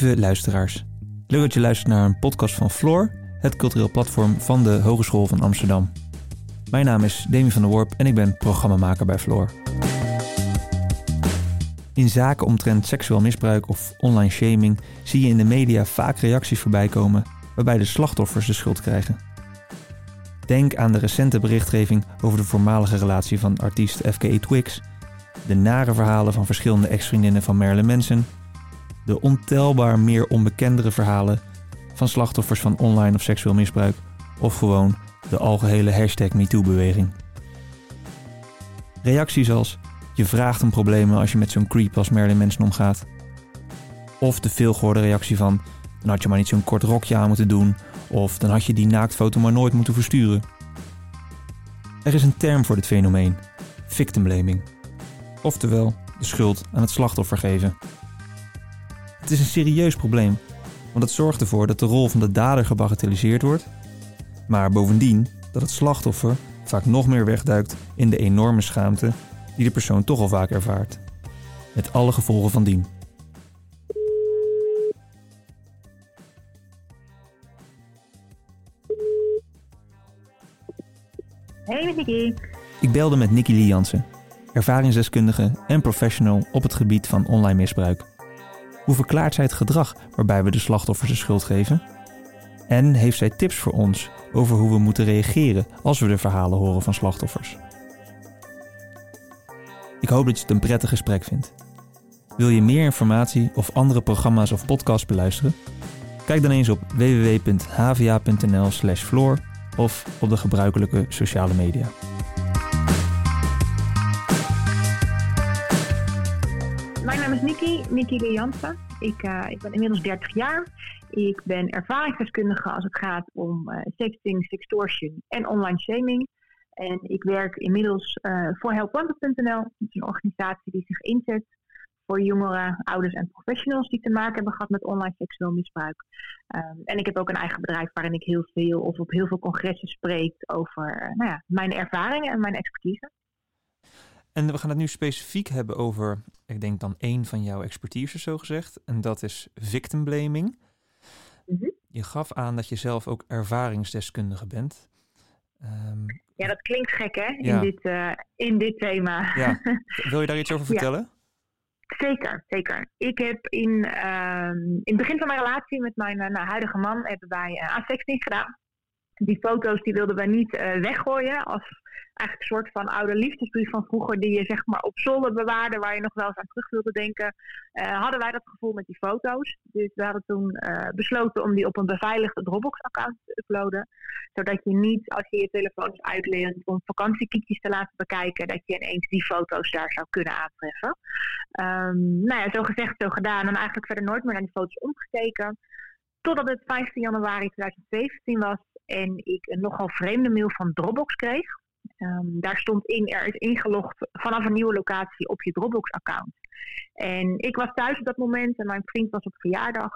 Lieve luisteraars, leuk dat je luistert naar een podcast van Floor, het cultureel platform van de Hogeschool van Amsterdam. Mijn naam is Demi van der Worp en ik ben programmamaker bij Floor. In zaken omtrent seksueel misbruik of online shaming zie je in de media vaak reacties voorbij komen waarbij de slachtoffers de schuld krijgen. Denk aan de recente berichtgeving over de voormalige relatie van artiest FKA Twix, de nare verhalen van verschillende ex-vriendinnen van Marilyn Manson, de ontelbaar meer onbekendere verhalen van slachtoffers van online of seksueel misbruik, of gewoon de algehele hashtag MeToo-beweging. Reacties als je vraagt om problemen als je met zo'n creep als Marilyn Manson omgaat. Of de veelgehoorde reactie van dan had je maar niet zo'n kort rokje aan moeten doen of dan had je die naaktfoto maar nooit moeten versturen. Er is een term voor dit fenomeen: victim blaming. Oftewel, de schuld aan het slachtoffer geven. Het is een serieus probleem, want het zorgt ervoor dat de rol van de dader gebagatelliseerd wordt, maar bovendien dat het slachtoffer vaak nog meer wegduikt in de enorme schaamte die de persoon toch al vaak ervaart. Met alle gevolgen van dien. Hey, Nicky. Ik belde met Nikki Liansen, ervaringsdeskundige en professional op het gebied van online misbruik. Hoe verklaart zij het gedrag waarbij we de slachtoffers de schuld geven? En heeft zij tips voor ons over hoe we moeten reageren als we de verhalen horen van slachtoffers? Ik hoop dat je het een prettig gesprek vindt. Wil je meer informatie of andere programma's of podcasts beluisteren? Kijk dan eens op www.hva.nl/floor of op de gebruikelijke sociale media. Naam is Nikki, Nikki Lejansen. Ik, uh, ik ben inmiddels 30 jaar. Ik ben ervaringsdeskundige als het gaat om uh, sexting, sextortion en online shaming. En ik werk inmiddels uh, voor helpwanted.nl. Dat is een organisatie die zich inzet voor jongeren, ouders en professionals die te maken hebben gehad met online seksueel misbruik. Um, en ik heb ook een eigen bedrijf waarin ik heel veel of op heel veel congressen spreek over nou ja, mijn ervaringen en mijn expertise. En we gaan het nu specifiek hebben over, ik denk dan één van jouw expertise zo gezegd. En dat is victim blaming. Mm -hmm. Je gaf aan dat je zelf ook ervaringsdeskundige bent. Um, ja, dat klinkt gek hè, in, ja. dit, uh, in dit thema. Ja. Wil je daar iets over vertellen? Ja. Zeker, zeker. Ik heb in, uh, in het begin van mijn relatie met mijn uh, huidige man hebben wij uh, gedaan. Die foto's die wilden wij niet uh, weggooien als eigenlijk een soort van oude liefdesbrief van vroeger die je zeg maar op zolder bewaarde waar je nog wel eens aan terug wilde denken. hadden wij dat gevoel met die foto's. Dus we hadden toen besloten om die op een beveiligde Dropbox-account te uploaden. Zodat je niet, als je je telefoon uitleent om vakantiekiekjes te laten bekijken, dat je ineens die foto's daar zou kunnen aantreffen. Um, nou ja, zo gezegd, zo gedaan. En eigenlijk verder nooit meer naar die foto's omgekeken. Totdat het 15 januari 2017 was en ik een nogal vreemde mail van Dropbox kreeg. Um, daar stond in, er is ingelogd vanaf een nieuwe locatie op je Dropbox-account. En ik was thuis op dat moment en mijn vriend was op verjaardag.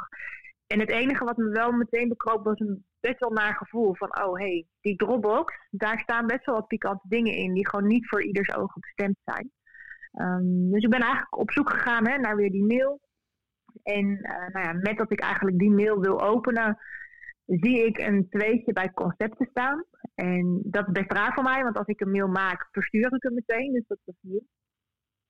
En het enige wat me wel meteen bekroop was een best wel naar gevoel van, oh hey, die Dropbox, daar staan best wel wat pikante dingen in die gewoon niet voor ieders ogen bestemd zijn. Um, dus ik ben eigenlijk op zoek gegaan hè, naar weer die mail. En uh, nou ja, met dat ik eigenlijk die mail wil openen, zie ik een tweetje bij concepten staan. En dat is best raar voor mij, want als ik een mail maak, verstuur ik hem meteen. Dus dat is hier.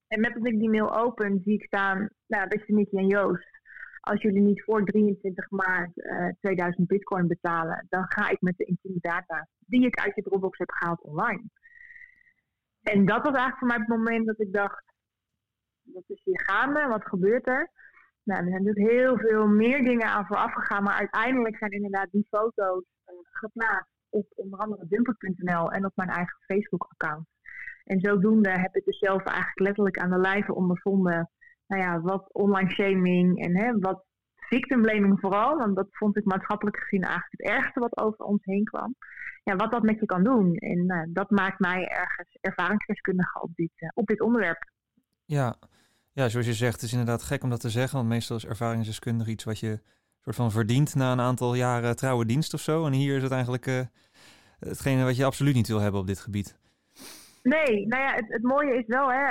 En met dat ik die mail open, zie ik staan, nou, beste Nicky en Joost, als jullie niet voor 23 maart uh, 2000 bitcoin betalen, dan ga ik met de intieme data die ik uit je Dropbox heb gehaald online. En dat was eigenlijk voor mij het moment dat ik dacht, wat is hier gaande? Wat gebeurt er? Nou, er zijn natuurlijk heel veel meer dingen aan vooraf gegaan, maar uiteindelijk zijn inderdaad die foto's uh, geplaatst op onder andere dumper.nl en op mijn eigen Facebook-account. En zodoende heb ik dus zelf eigenlijk letterlijk aan de lijve ondervonden, nou ja, wat online shaming en hè, wat victim blaming vooral, want dat vond ik maatschappelijk gezien eigenlijk het ergste wat over ons heen kwam. Ja, wat dat met je kan doen. En uh, dat maakt mij ergens ervaringsdeskundige op dit, uh, op dit onderwerp. Ja. Ja, zoals je zegt, het is inderdaad gek om dat te zeggen, want meestal is ervaringsdeskundige iets wat je soort van verdient na een aantal jaren trouwe dienst of zo. En hier is het eigenlijk uh, hetgene wat je absoluut niet wil hebben op dit gebied. Nee, nou ja, het, het mooie is wel, hè,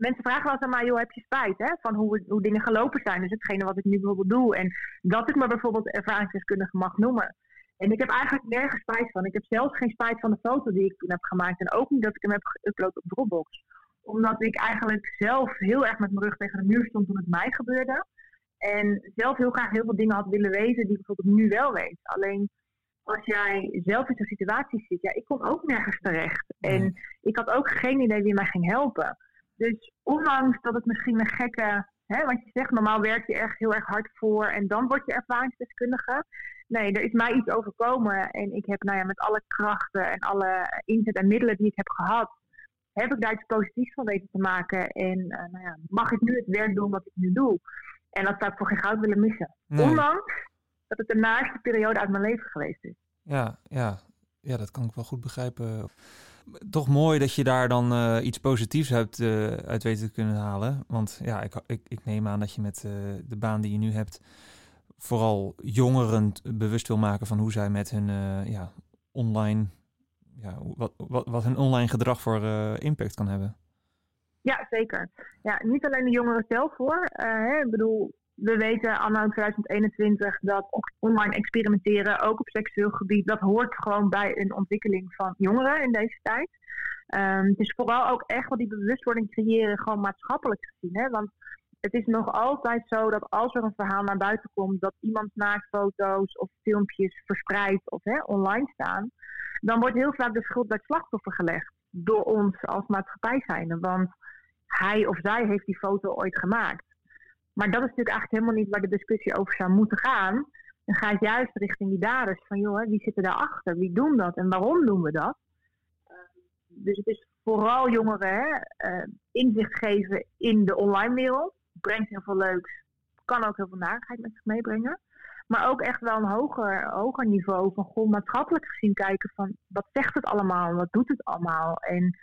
mensen vragen wel eens aan mij, joh, heb je spijt hè, van hoe, hoe dingen gelopen zijn? Dus hetgene wat ik nu bijvoorbeeld doe. En dat ik me bijvoorbeeld ervaringsdeskundige mag noemen. En ik heb eigenlijk nergens spijt van. Ik heb zelfs geen spijt van de foto die ik toen heb gemaakt. En ook niet dat ik hem heb geüpload op Dropbox. Omdat ik eigenlijk zelf heel erg met mijn rug tegen de muur stond toen het mij gebeurde. En zelf heel graag heel veel dingen had willen weten die ik bijvoorbeeld nu wel weet. Alleen als jij zelf in zo'n situatie zit, ja, ik kom ook nergens terecht. En ik had ook geen idee wie mij ging helpen. Dus ondanks dat het misschien een gekke, hè, wat je zegt, normaal werk je erg heel erg hard voor en dan word je ervaringsdeskundige. Nee, er is mij iets overkomen en ik heb nou ja, met alle krachten en alle inzet en middelen die ik heb gehad, heb ik daar iets positiefs van weten te maken. En uh, nou ja, mag ik nu het werk doen wat ik nu doe. En dat zou ik voor geen goud willen missen. Ondanks dat het de naaste periode uit mijn leven geweest is. Ja, ja. ja, dat kan ik wel goed begrijpen. Toch mooi dat je daar dan uh, iets positiefs hebt uh, uit weten te kunnen halen. Want ja, ik, ik, ik neem aan dat je met de baan die je nu hebt... vooral jongeren bewust wil maken van hoe zij met hun ja, online... Ja, wat, wat, wat hun online gedrag voor impact kan hebben. Ja, zeker. Ja, niet alleen de jongeren zelf hoor. Hè, ik bedoel, we weten anno 2021 dat online experimenteren, ook op seksueel gebied, dat hoort gewoon bij een ontwikkeling van jongeren in deze tijd. Um, het is vooral ook echt wat die bewustwording creëren, gewoon maatschappelijk gezien. Hè? Want het is nog altijd zo dat als er een verhaal naar buiten komt, dat iemand naaktfoto's of filmpjes verspreidt of hè, online staan, dan wordt heel vaak de schuld bij het slachtoffer gelegd door ons als maatschappij zijnde. Want hij of zij heeft die foto ooit gemaakt. Maar dat is natuurlijk eigenlijk helemaal niet waar de discussie over zou moeten gaan. Dan gaat juist richting die daders van, joh, wie zitten daarachter? Wie doen dat en waarom doen we dat? Uh, dus het is vooral jongeren hè, uh, inzicht geven in de online wereld. Brengt heel veel leuks. Kan ook heel veel narigheid met zich meebrengen. Maar ook echt wel een hoger, hoger niveau van gewoon maatschappelijk gezien kijken van wat zegt het allemaal? Wat doet het allemaal? En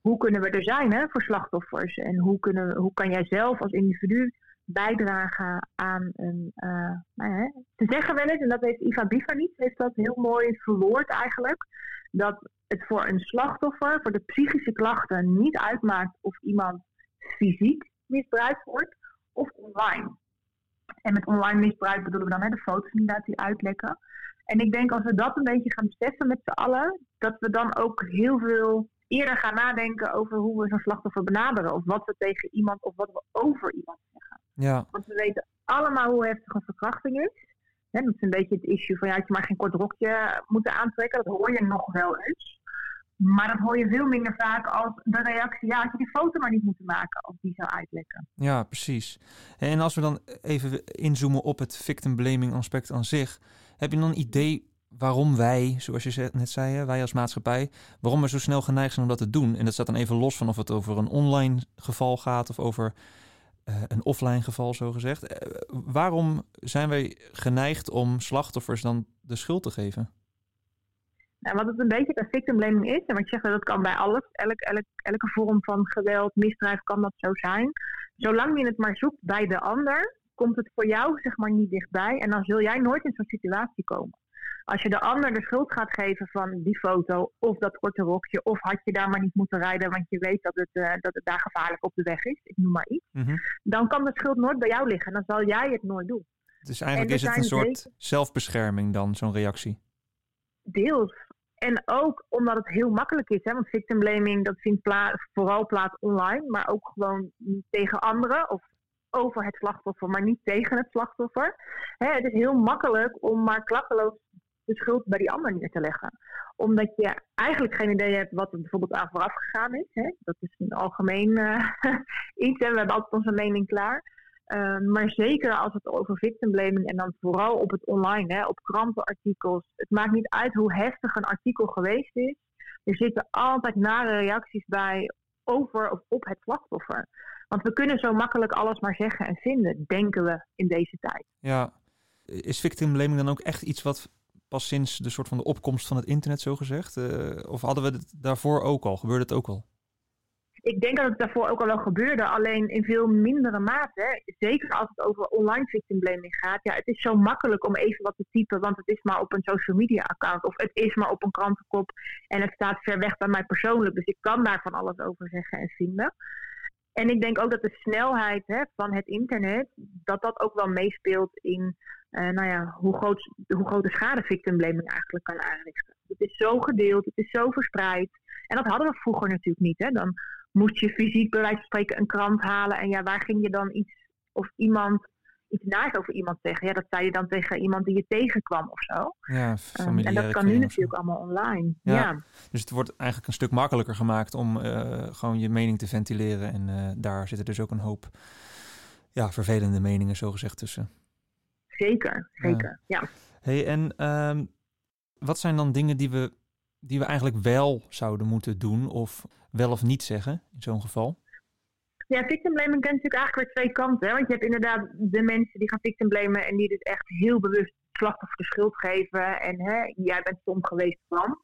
hoe kunnen we er zijn hè, voor slachtoffers? En hoe, kunnen, hoe kan jij zelf als individu bijdragen aan een. Uh, nou ze zeggen wel eens, en dat heeft Iva niet, heeft dat heel mooi verwoord eigenlijk. Dat het voor een slachtoffer, voor de psychische klachten, niet uitmaakt of iemand fysiek misbruikt wordt of online. En met online misbruik bedoelen we dan hè, de foto's inderdaad die uitlekken. En ik denk als we dat een beetje gaan beseffen met z'n allen, dat we dan ook heel veel eerder gaan nadenken over hoe we zo'n slachtoffer benaderen. Of wat we tegen iemand of wat we over iemand zeggen. Ja. Want we weten allemaal hoe heftig een verkrachting is. dat is een beetje het issue van ja, je maar geen kort rokje moeten aantrekken. Dat hoor je nog wel eens. Maar dat hoor je veel minder vaak als de reactie, ja, had je die foto maar niet moeten maken als die zou uitlekken. Ja, precies. En als we dan even inzoomen op het victim blaming aspect aan zich, heb je dan een idee waarom wij, zoals je net zei, wij als maatschappij, waarom we zo snel geneigd zijn om dat te doen? En dat staat dan even los van of het over een online geval gaat of over uh, een offline geval, zo gezegd. Uh, waarom zijn wij geneigd om slachtoffers dan de schuld te geven? Nou, wat het een beetje een victim blaming is, en wat je zegt, dat kan bij alles, elk, elk, elke vorm van geweld, misdrijf kan dat zo zijn. Zolang je het maar zoekt bij de ander, komt het voor jou zeg maar niet dichtbij en dan zul jij nooit in zo'n situatie komen. Als je de ander de schuld gaat geven van die foto of dat korte rokje, of had je daar maar niet moeten rijden, want je weet dat het, uh, dat het daar gevaarlijk op de weg is, ik noem maar iets, mm-hmm. dan kan de schuld nooit bij jou liggen. Dan zal jij het nooit doen. Dus eigenlijk is het een soort zelfbescherming dan, zo'n reactie? Deels. En ook omdat het heel makkelijk is, hè, want victim blaming dat vindt plaats, vooral plaats online, maar ook gewoon tegen anderen of over het slachtoffer, maar niet tegen het slachtoffer. Hè, het is heel makkelijk om maar klakkeloos de schuld bij die ander neer te leggen. Omdat je eigenlijk geen idee hebt wat er bijvoorbeeld aan vooraf gegaan is. Hè? Dat is een algemeen uh, iets en we hebben altijd onze mening klaar. Uh, maar zeker als het over victimblaming en dan vooral op het online, hè, op krantenartikels. Het maakt niet uit hoe heftig een artikel geweest is. Er zitten altijd nare reacties bij over of op het slachtoffer. Want we kunnen zo makkelijk alles maar zeggen en vinden, denken we in deze tijd. Ja, is victimblaming dan ook echt iets wat pas sinds de soort van de opkomst van het internet, zo gezegd? Uh, of hadden we het daarvoor ook al? Gebeurde het ook al? Ik denk dat het daarvoor ook al wel gebeurde, alleen in veel mindere mate. Zeker als het over online victimblaming gaat. Ja, het is zo makkelijk om even wat te typen, want het is maar op een social media account. Of het is maar op een krantenkop en het staat ver weg bij mij persoonlijk. Dus ik kan daar van alles over zeggen en vinden. En ik denk ook dat de snelheid hè, van het internet, dat dat ook wel meespeelt in uh, nou ja, hoe, groot, hoe groot de schade victimblaming eigenlijk kan aanrichten. Het is zo gedeeld, het is zo verspreid. En dat hadden we vroeger natuurlijk niet. Hè. Dan moest je fysiek bij wijze van spreken een krant halen. En ja, waar ging je dan iets of iemand iets naars over iemand zeggen? Ja, dat zei je dan tegen iemand die je tegenkwam of zo. Ja, um, en dat kan nu natuurlijk allemaal online. Ja. Dus het wordt eigenlijk een stuk makkelijker gemaakt om uh, gewoon je mening te ventileren. En uh, daar zitten dus ook een hoop ja, vervelende meningen zogezegd tussen. Zeker, zeker, ja. Hey, en um, wat zijn dan dingen die we, die we eigenlijk wel zouden moeten doen of wel of niet zeggen in zo'n geval? Ja, victimblaming kent natuurlijk eigenlijk weer twee kanten. Hè? Want je hebt inderdaad de mensen die gaan victimblamen en die dit echt heel bewust slachtoffer de schuld geven. En hè, jij bent stom geweest van.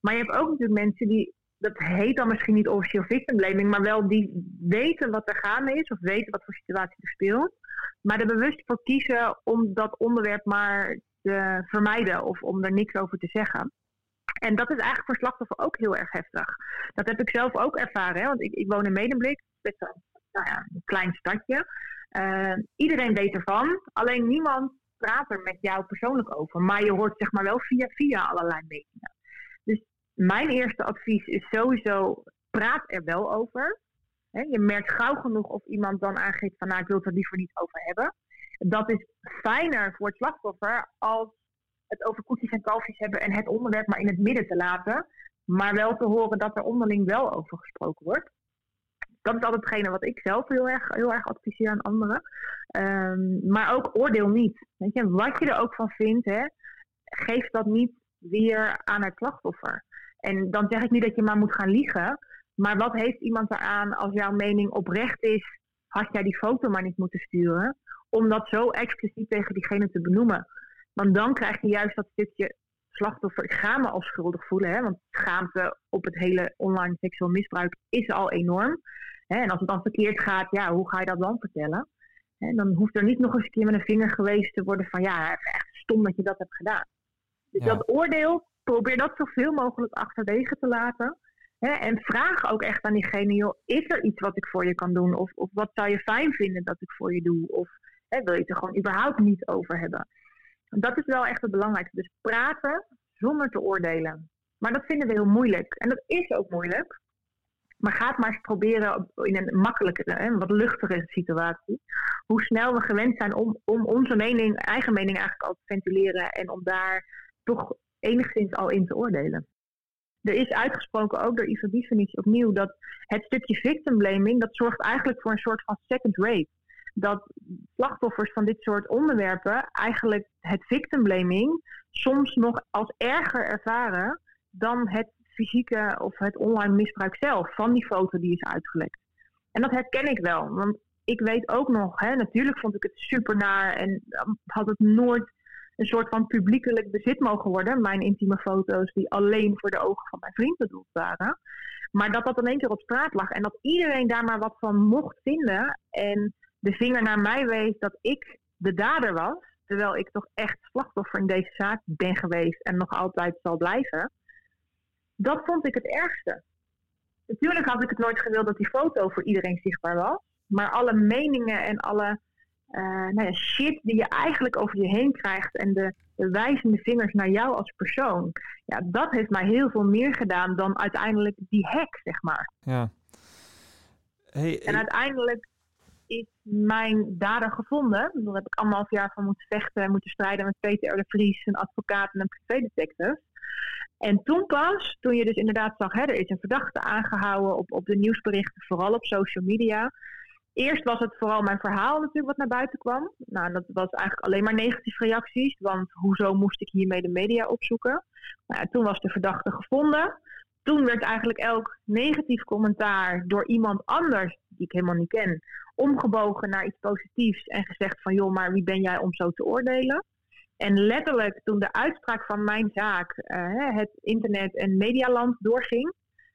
Maar je hebt ook natuurlijk mensen die, dat heet dan misschien niet officieel victimblaming, maar wel die weten wat er gaande is of weten wat voor situatie er speelt. Maar er bewust voor kiezen om dat onderwerp maar te vermijden of om er niks over te zeggen. En dat is eigenlijk voor slachtoffer ook heel erg heftig. Dat heb ik zelf ook ervaren, hè? want ik, ik woon in Medemblik, met zo'n nou ja, een klein stadje. Uh, iedereen weet ervan, alleen niemand praat er met jou persoonlijk over. Maar je hoort zeg maar wel via, via allerlei meningen. Dus mijn eerste advies is sowieso, praat er wel over. je merkt gauw genoeg of iemand dan aangeeft van nou ik wil het er liever niet over hebben. Dat is fijner voor het slachtoffer als het over koetjes en kalfjes hebben en het onderwerp maar in het midden te laten. Maar wel te horen dat er onderling wel over gesproken wordt dat is altijd hetgene wat ik zelf heel erg, heel erg adviseer aan anderen. Um, maar ook oordeel niet. Weet je, wat je er ook van vindt, hè, geef dat niet weer aan het slachtoffer. En dan zeg ik niet dat je maar moet gaan liegen. Maar wat heeft iemand eraan als jouw mening oprecht is? Had jij die foto maar niet moeten sturen? Om dat zo expliciet tegen diegene te benoemen. Want dan krijg je juist dat stukje slachtoffer. Ik ga me al schuldig voelen. Hè? Want schaamte op het hele online seksueel misbruik is al enorm. Hè, en als het dan verkeerd gaat, ja, hoe ga je dat dan vertellen? En dan hoeft er niet nog eens een keer met een vinger geweest te worden van ja, echt stom dat je dat hebt gedaan. Dus dat oordeel, probeer dat zoveel mogelijk achterwege te laten. Hè, en vraag ook echt aan diegene, joh, is er iets wat ik voor je kan doen? Of, of wat zou je fijn vinden dat ik voor je doe? Of hè, wil je het er gewoon überhaupt niet over hebben? Dat is wel echt het belangrijkste. Dus praten zonder te oordelen. Maar dat vinden we heel moeilijk. En dat is ook moeilijk. Maar ga maar eens proberen in een makkelijkere, een wat luchtigere situatie. Hoe snel we gewend zijn om, om onze mening, eigen mening eigenlijk al te ventileren en om daar toch enigszins al in te oordelen. Er is uitgesproken ook door Ivan Bievenich opnieuw dat het stukje victim blaming, dat zorgt eigenlijk voor een soort van second rape. Dat slachtoffers van dit soort onderwerpen eigenlijk het victim blaming soms nog als erger ervaren dan het fysieke of het online misbruik zelf van die foto die is uitgelekt. En dat herken ik wel, want ik weet ook nog, hè, natuurlijk vond ik het super naar en had het nooit een soort van publiekelijk bezit mogen worden, mijn intieme foto's die alleen voor de ogen van mijn vriend bedoeld waren. Maar dat dat in één keer op straat lag en dat iedereen daar maar wat van mocht vinden en de vinger naar mij wees dat ik de dader was, terwijl ik toch echt slachtoffer in deze zaak ben geweest en nog altijd zal blijven. Dat vond ik het ergste. Natuurlijk had ik het nooit gewild dat die foto voor iedereen zichtbaar was. Maar alle meningen en alle uh, nou ja, shit die je eigenlijk over je heen krijgt en de, de, wijzende vingers naar jou als persoon. Ja, dat heeft mij heel veel meer gedaan dan uiteindelijk die hack, zeg maar. Ja. Hey, en uiteindelijk is mijn dader gevonden. Daar heb ik anderhalf jaar van moeten vechten en moeten strijden met Peter de Vries, een advocaat en een privédetective. En toen pas, toen je dus inderdaad zag, hè, er is een verdachte aangehouden op, op de nieuwsberichten, vooral op social media. Eerst was het vooral mijn verhaal natuurlijk wat naar buiten kwam. Nou, dat was eigenlijk alleen maar negatieve reacties, want hoezo moest ik hiermee de media opzoeken? Nou, toen was de verdachte gevonden. Toen werd eigenlijk elk negatief commentaar door iemand anders, die ik helemaal niet ken, omgebogen naar iets positiefs en gezegd van joh, maar wie ben jij om zo te oordelen? En letterlijk toen de uitspraak van mijn zaak uh, het internet en medialand doorging,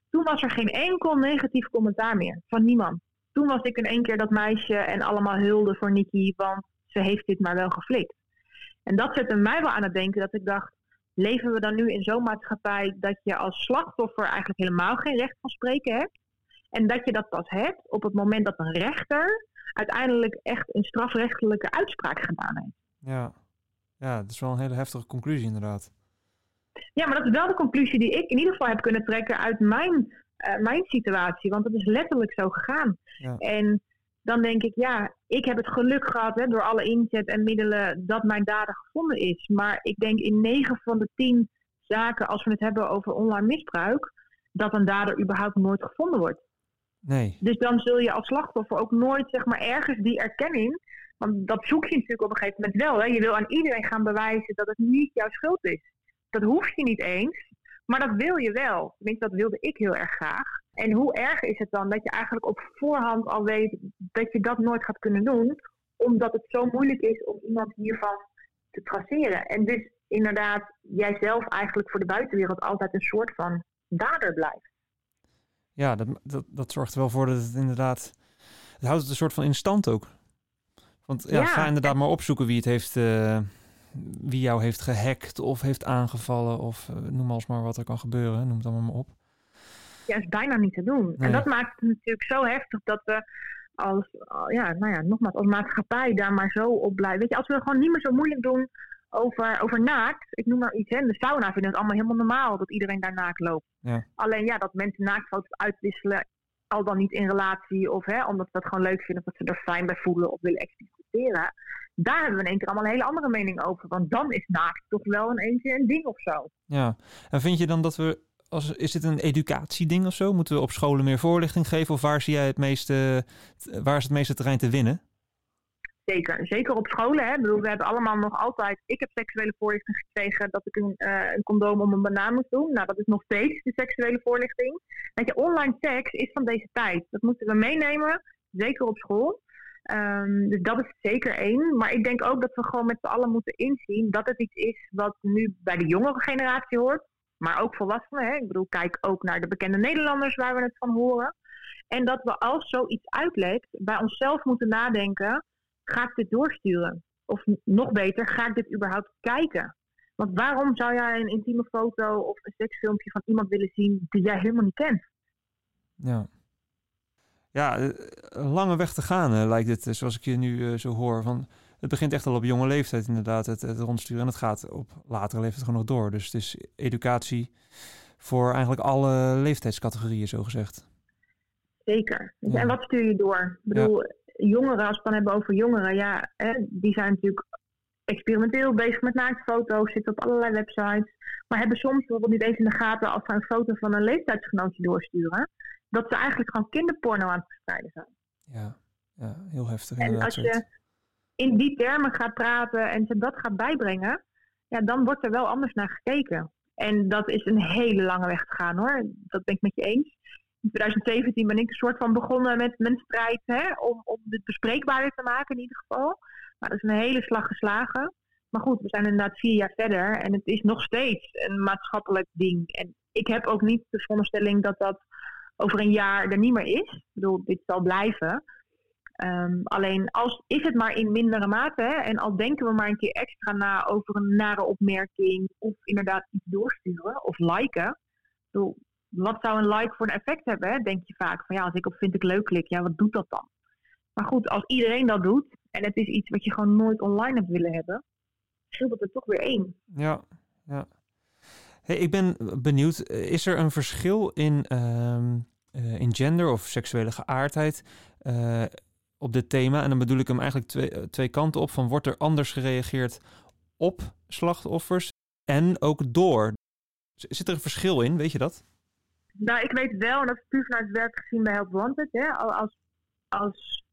toen was er geen enkel negatief commentaar meer van niemand. Toen was ik in één keer dat meisje en allemaal hulde voor Nikki, want ze heeft dit maar wel geflikt. En dat zette mij wel aan het denken dat ik dacht, leven we dan nu in zo'n maatschappij dat je als slachtoffer eigenlijk helemaal geen recht van spreken hebt? En dat je dat pas hebt op het moment dat een rechter uiteindelijk echt een strafrechtelijke uitspraak gedaan heeft. Ja, ja dat is wel een hele heftige conclusie inderdaad. Ja, maar dat is wel de conclusie die ik in ieder geval heb kunnen trekken uit mijn, uh, mijn situatie. Want het is letterlijk zo gegaan. Ja. En dan denk ik, ja, ik heb het geluk gehad hè, door alle inzet en middelen dat mijn dader gevonden is. Maar ik denk in 9 van de 10 zaken, als we het hebben over online misbruik, dat een dader überhaupt nooit gevonden wordt. Nee. Dus dan zul je als slachtoffer ook nooit zeg maar, ergens die erkenning. Want dat zoek je natuurlijk op een gegeven moment wel. Hè. Je wil aan iedereen gaan bewijzen dat het niet jouw schuld is. Dat hoef je niet eens. Maar dat wil je wel. Tenminste, dat wilde ik heel erg graag. En hoe erg is het dan dat je eigenlijk op voorhand al weet dat je dat nooit gaat kunnen doen, omdat het zo moeilijk is om iemand hiervan te traceren. En dus inderdaad, jijzelf eigenlijk voor de buitenwereld altijd een soort van dader blijft. Ja, dat, dat, dat zorgt er wel voor dat het inderdaad. Het houdt het een soort van in stand ook. Want ja, ga inderdaad maar opzoeken wie het heeft. Uh, wie jou heeft gehackt of heeft aangevallen. Of uh, noem als maar wat er kan gebeuren. Noem het allemaal maar op. Ja, is bijna niet te doen. En dat maakt het natuurlijk zo heftig dat we als, ja, nou ja, nogmaals, als maatschappij daar maar zo op blijven. Weet je, als we gewoon niet meer zo moeilijk doen over, over naakt. Ik noem maar iets, hè. De sauna vinden het allemaal helemaal normaal dat iedereen daar naakt loopt. Ja. Alleen ja, dat mensen naaktfoto's uitwisselen, al dan niet in relatie of hè, omdat ze dat gewoon leuk vinden, of dat ze er fijn bij voelen of willen experimenteren. Daar hebben we in één keer allemaal een hele andere mening over. Want dan is naakt toch wel in één keer een ding of zo. Ja, en vind je dan dat we als, is dit een educatieding of zo? Moeten we op scholen meer voorlichting geven? Of waar zie jij het meeste, waar is het meeste terrein te winnen? Zeker, zeker op scholen. Hè. Ik bedoel, we hebben allemaal nog altijd. Ik heb seksuele voorlichting gekregen dat ik een, uh, een condoom om een banaan moest doen. Nou, dat is nog steeds de seksuele voorlichting. Dat je, online seks is van deze tijd. Dat moeten we meenemen, zeker op school. Um, dus dat is zeker één. Maar ik denk ook dat we gewoon met z'n allen moeten inzien dat het iets is wat nu bij de jongere generatie hoort. Maar ook volwassenen. Hè. Ik bedoel, kijk ook naar de bekende Nederlanders waar we het van horen. En dat we als zoiets uitlekt, bij onszelf moeten nadenken ga ik dit doorsturen? Of nog beter, ga ik dit überhaupt kijken? Want waarom zou jij een intieme foto of een seksfilmpje van iemand willen zien die jij helemaal niet kent? Ja. Ja, eh, een lange weg te gaan uh, lijkt het, zoals ik je nu zo hoor. Van, het begint echt al op jonge leeftijd inderdaad, het, het rondsturen. En het gaat op latere leeftijd gewoon nog door. Dus het is educatie voor eigenlijk alle leeftijdscategorieën, zo gezegd. Zeker. En wat stuur je door? Ik bedoel, jongeren, als we het dan hebben over jongeren, ja, hè, die zijn natuurlijk experimenteel bezig met naaktfoto's, zitten op allerlei websites, maar hebben soms bijvoorbeeld niet eens in de gaten als ze een foto van een leeftijdsgenootje doorsturen, dat ze eigenlijk gewoon kinderporno aan het verspreiden zijn. Ja, ja heel heftig. En als je in die termen gaat praten en ze dat gaat bijbrengen, ja, dan wordt er wel anders naar gekeken. En dat is een hele lange weg te gaan hoor. Dat ben ik met je eens in 2017 ben ik een soort van begonnen met mijn strijd hè, om, om het bespreekbaarder te maken in ieder geval. Maar dat is een hele slag geslagen. Maar goed, we zijn inderdaad vier jaar verder en het is nog steeds een maatschappelijk ding. En ik heb ook niet de veronderstelling dat dat over een jaar er niet meer is. Ik bedoel, dit zal blijven. Um, alleen als, is het maar in mindere mate. Hè, en al denken we maar een keer extra na over een nare opmerking. Of inderdaad iets doorsturen of liken. Ik bedoel, wat zou een like voor een effect hebben? Hè? Denk je vaak van ja, als ik op vind ik leuk klik, ja, wat doet dat dan? Maar goed, als iedereen dat doet en het is iets wat je gewoon nooit online hebt willen hebben, scheelt het er toch weer één. Ja, ja. Hey, ik ben benieuwd, is er een verschil in, uh, in gender of seksuele geaardheid uh, op dit thema? En dan bedoel ik hem eigenlijk twee, twee kanten op. Van wordt er anders gereageerd op slachtoffers en ook door? Zit er een verschil in, weet je dat? Nou, ik weet wel, en dat is puur vanuit het werk gezien bij Help Wanted, hè, als, als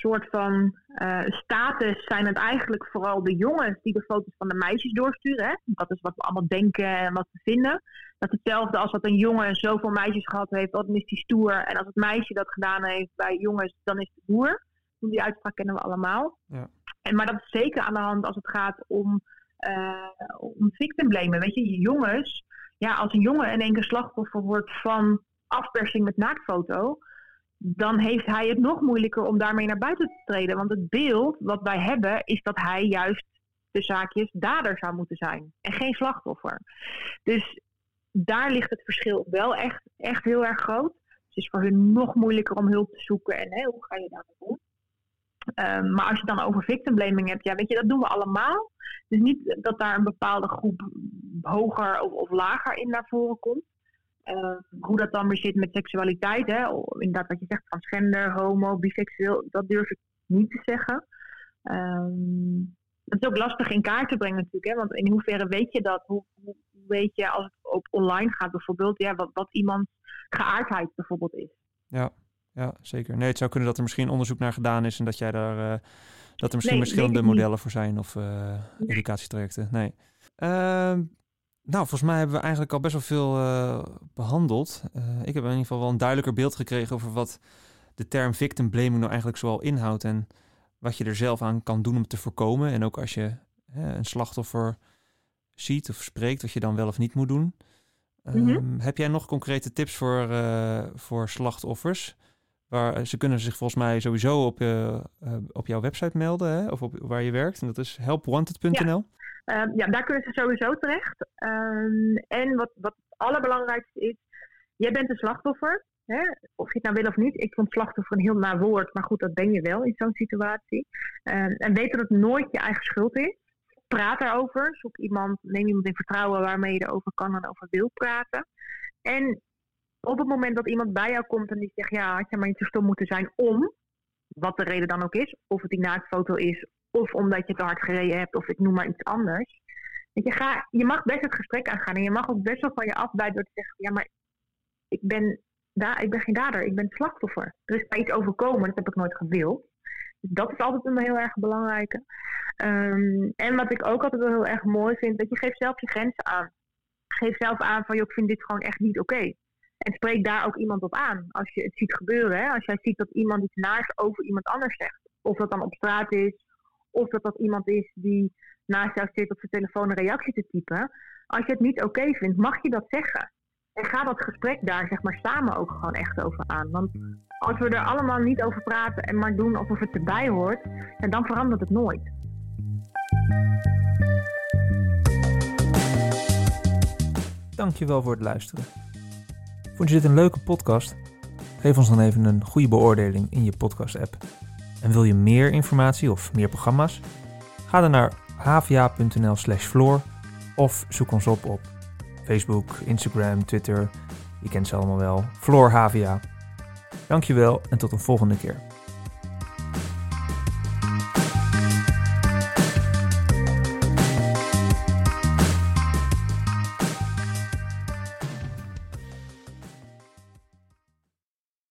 soort van uh, status zijn het eigenlijk vooral de jongens die de foto's van de meisjes doorsturen. Hè? Dat is wat we allemaal denken en wat we vinden. Dat hetzelfde als dat een jongen zoveel meisjes gehad heeft, dan is die stoer. En als het meisje dat gedaan heeft bij jongens, dan is het boer. Die uitspraak kennen we allemaal. Ja. En, maar dat is zeker aan de hand als het gaat om, uh, om victim blamen. Weet je, jongens ja, als een jongen in één keer slachtoffer wordt van afpersing met naaktfoto, dan heeft hij het nog moeilijker om daarmee naar buiten te treden. Want het beeld wat wij hebben is dat hij juist de zaakjes dader zou moeten zijn en geen slachtoffer. Dus daar ligt het verschil wel echt, echt heel erg groot. het is voor hun nog moeilijker om hulp te zoeken en hè, hoe ga je daarmee om. Ehm, maar als je dan over victim blaming hebt, ja, weet je, dat doen we allemaal. Dus niet dat daar een bepaalde groep hoger of, of lager in naar voren komt. Ehm, hoe dat dan weer zit met seksualiteit, hè? inderdaad wat je zegt, transgender, homo, biseksueel, dat durf ik niet te zeggen. Um, dat is ook lastig in kaart te brengen natuurlijk, hè? want in hoeverre weet je dat? Hoe, hoe weet je als het op online gaat bijvoorbeeld, ja, wat, wat iemands geaardheid bijvoorbeeld is? Ja, ja, zeker. Nee, het zou kunnen dat er misschien onderzoek naar gedaan is en dat jij daar, uh, dat er misschien verschillende modellen voor zijn of uh, educatietrajecten. Nee. Uh, nou, volgens mij hebben we eigenlijk al best wel veel uh, behandeld. ik heb in ieder geval wel een duidelijker beeld gekregen over wat de term victim blaming nou eigenlijk zoal inhoudt en wat je er zelf aan kan doen om te voorkomen. En ook als je een slachtoffer ziet of spreekt, wat je dan wel of niet moet doen. Mm -hmm. Heb jij nog concrete tips voor, voor slachtoffers? Waar, eh, ze kunnen zich volgens mij sowieso op, uh, op jouw website melden, hè? of op waar je werkt. En dat is helpwanted.nl. Ja. Uh, ja, daar kunnen ze sowieso terecht. Uh, en wat, wat het allerbelangrijkste is, jij bent een slachtoffer. Hè? Of je het nou wil of niet. Ik vond slachtoffer een heel naar woord, maar goed, dat ben je wel in zo'n situatie. Ehm, en weet dat het nooit je eigen schuld is. Praat erover. Zoek iemand, neem iemand in vertrouwen waarmee je erover kan en over wil praten. En op het moment dat iemand bij jou komt en die zegt, ja, had je maar niet zo stom moeten zijn om, wat de reden dan ook is, of het die naaktfoto is, of omdat je te hard gereden hebt, of ik noem maar iets anders. Je, ga, je mag best het gesprek aangaan en je mag ook best wel van je afbijten door te zeggen, ja, maar ik ben, da ik ben geen dader, ik ben slachtoffer. Er is iets overkomen, dat heb ik nooit gewild. Dus dat is altijd een heel erg belangrijke. Um, en wat ik ook altijd wel heel erg mooi vind, dat je geeft zelf je grenzen aan. Geef zelf aan van, joh, ik vind dit gewoon echt niet oké. En spreek daar ook iemand op aan. Als je het ziet gebeuren, hè? als jij ziet dat iemand iets naars over iemand anders zegt. Of dat dan op straat is, of dat dat iemand is die naast jou zit op zijn telefoon een reactie te typen. Als je het niet oké vindt, mag je dat zeggen. En ga dat gesprek daar zeg maar samen ook gewoon echt over aan. Want als we er allemaal niet over praten en maar doen alsof het erbij hoort, dan verandert het nooit. Dankjewel voor het luisteren. Vond je dit een leuke podcast? Geef ons dan even een goede beoordeling in je podcast-app. En wil je meer informatie of meer programma's? Ga dan naar havia.nl/slash floor of zoek ons op op Facebook, Instagram, Twitter. Je kent ze allemaal wel. Floor Havia. Dankjewel en tot een volgende keer.